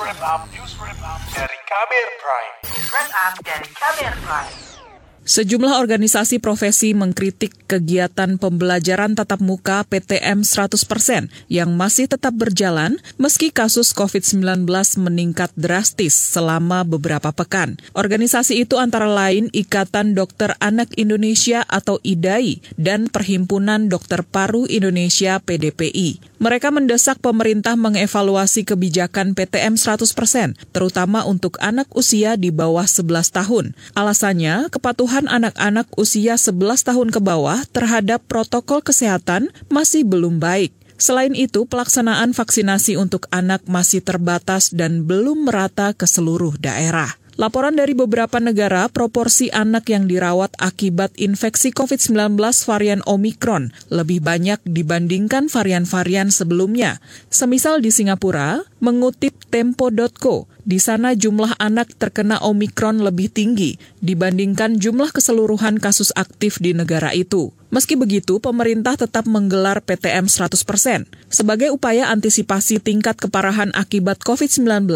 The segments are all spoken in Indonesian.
wrap up, news wrap up dari Kamer Prime. News wrap up dari Kamer Prime. Sejumlah organisasi profesi mengkritik kegiatan pembelajaran tatap muka PTM 100% yang masih tetap berjalan meski kasus COVID-19 meningkat drastis selama beberapa pekan. Organisasi itu antara lain Ikatan Dokter Anak Indonesia atau IDAI dan Perhimpunan Dokter Paru Indonesia PDPI. Mereka mendesak pemerintah mengevaluasi kebijakan PTM 100%, terutama untuk anak usia di bawah 11 tahun. Alasannya, kepatuhan anak-anak usia 11 tahun ke bawah terhadap protokol kesehatan masih belum baik. Selain itu, pelaksanaan vaksinasi untuk anak masih terbatas dan belum merata ke seluruh daerah. Laporan dari beberapa negara, proporsi anak yang dirawat akibat infeksi COVID-19 varian Omikron lebih banyak dibandingkan varian-varian sebelumnya. Semisal di Singapura, mengutip tempo.co, di sana jumlah anak terkena Omikron lebih tinggi dibandingkan jumlah keseluruhan kasus aktif di negara itu. Meski begitu, pemerintah tetap menggelar PTM 100%. Sebagai upaya antisipasi tingkat keparahan akibat COVID-19,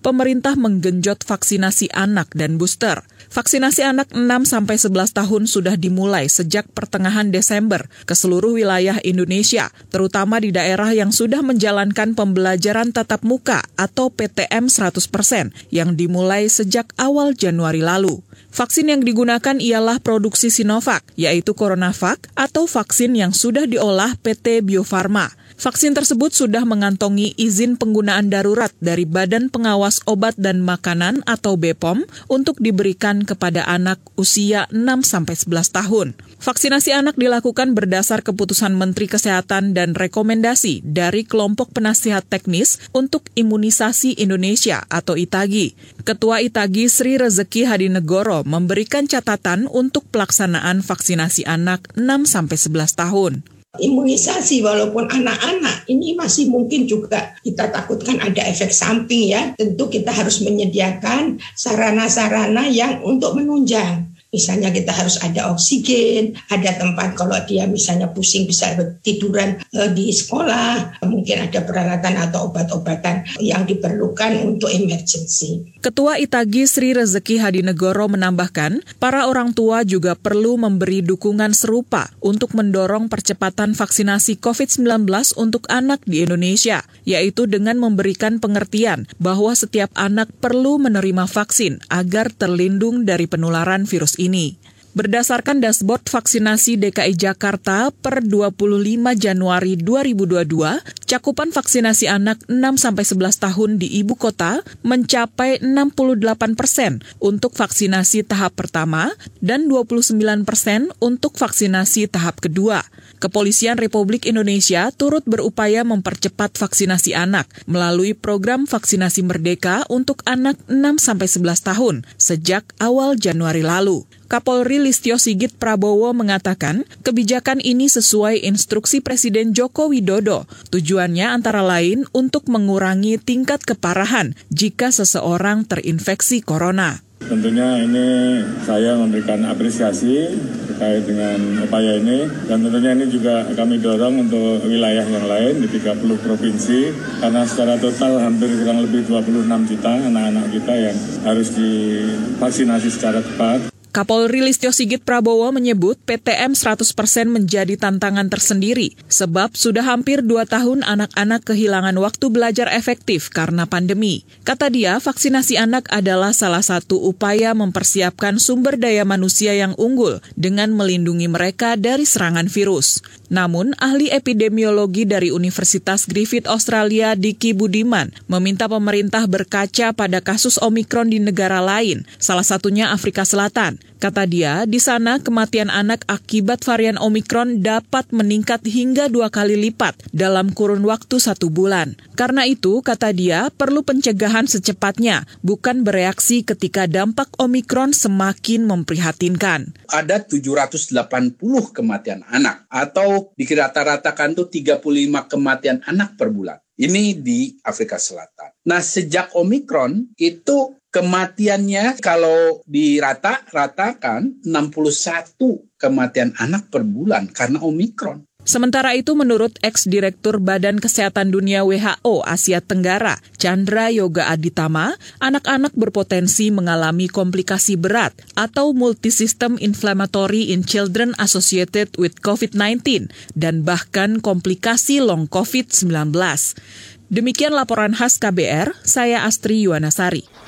pemerintah menggenjot vaksinasi anak dan booster. Vaksinasi anak 6-11 tahun sudah dimulai sejak pertengahan Desember ke seluruh wilayah Indonesia, terutama di daerah yang sudah menjalankan pembelajaran tatap muka atau PTM 100% yang dimulai sejak awal Januari lalu. Vaksin yang digunakan ialah produksi Sinovac, yaitu CoronaVac atau vaksin yang sudah diolah PT Bio Farma. Vaksin tersebut sudah mengantongi izin penggunaan darurat dari Badan Pengawas Obat dan Makanan atau BPOM untuk diberikan kepada anak usia 6-11 tahun. Vaksinasi anak dilakukan berdasar keputusan Menteri Kesehatan dan rekomendasi dari kelompok penasihat teknis untuk imunisasi Indonesia atau ITAGI. Ketua ITAGI Sri Rezeki Hadinegoro memberikan catatan untuk pelaksanaan vaksinasi anak 6-11 tahun imunisasi walaupun anak-anak ini masih mungkin juga kita takutkan ada efek samping ya. Tentu kita harus menyediakan sarana-sarana yang untuk menunjang Misalnya kita harus ada oksigen, ada tempat kalau dia misalnya pusing bisa tiduran e, di sekolah, mungkin ada peralatan atau obat-obatan yang diperlukan untuk emergency. Ketua Itagi Sri Rezeki Hadinegoro menambahkan, para orang tua juga perlu memberi dukungan serupa untuk mendorong percepatan vaksinasi COVID-19 untuk anak di Indonesia, yaitu dengan memberikan pengertian bahwa setiap anak perlu menerima vaksin agar terlindung dari penularan virus ini. Berdasarkan dashboard vaksinasi DKI Jakarta per 25 Januari 2022, cakupan vaksinasi anak 6-11 tahun di ibu kota mencapai 68 persen untuk vaksinasi tahap pertama dan 29 persen untuk vaksinasi tahap kedua. Kepolisian Republik Indonesia turut berupaya mempercepat vaksinasi anak melalui program vaksinasi merdeka untuk anak 6-11 tahun sejak awal Januari lalu. Kapolri Listio Sigit Prabowo mengatakan kebijakan ini sesuai instruksi Presiden Joko Widodo. Tujuannya antara lain untuk mengurangi tingkat keparahan jika seseorang terinfeksi corona. Tentunya ini saya memberikan apresiasi terkait dengan upaya ini dan tentunya ini juga kami dorong untuk wilayah yang lain di 30 provinsi karena secara total hampir kurang lebih 26 juta anak-anak kita yang harus divaksinasi secara tepat. Kapolri Listio Sigit Prabowo menyebut PTM 100% menjadi tantangan tersendiri sebab sudah hampir dua tahun anak-anak kehilangan waktu belajar efektif karena pandemi. Kata dia, vaksinasi anak adalah salah satu upaya mempersiapkan sumber daya manusia yang unggul dengan melindungi mereka dari serangan virus. Namun, ahli epidemiologi dari Universitas Griffith Australia Diki Budiman meminta pemerintah berkaca pada kasus Omikron di negara lain, salah satunya Afrika Selatan. Kata dia, di sana kematian anak akibat varian Omikron dapat meningkat hingga dua kali lipat dalam kurun waktu satu bulan. Karena itu, kata dia, perlu pencegahan secepatnya, bukan bereaksi ketika dampak Omikron semakin memprihatinkan. Ada 780 kematian anak, atau dikira-ratakan tuh 35 kematian anak per bulan. Ini di Afrika Selatan. Nah, sejak Omikron itu kematiannya kalau dirata-ratakan 61 kematian anak per bulan karena Omikron. Sementara itu menurut ex-direktur Badan Kesehatan Dunia WHO Asia Tenggara, Chandra Yoga Aditama, anak-anak berpotensi mengalami komplikasi berat atau multisystem inflammatory in children associated with COVID-19 dan bahkan komplikasi long COVID-19. Demikian laporan khas KBR, saya Astri Yuwanasari.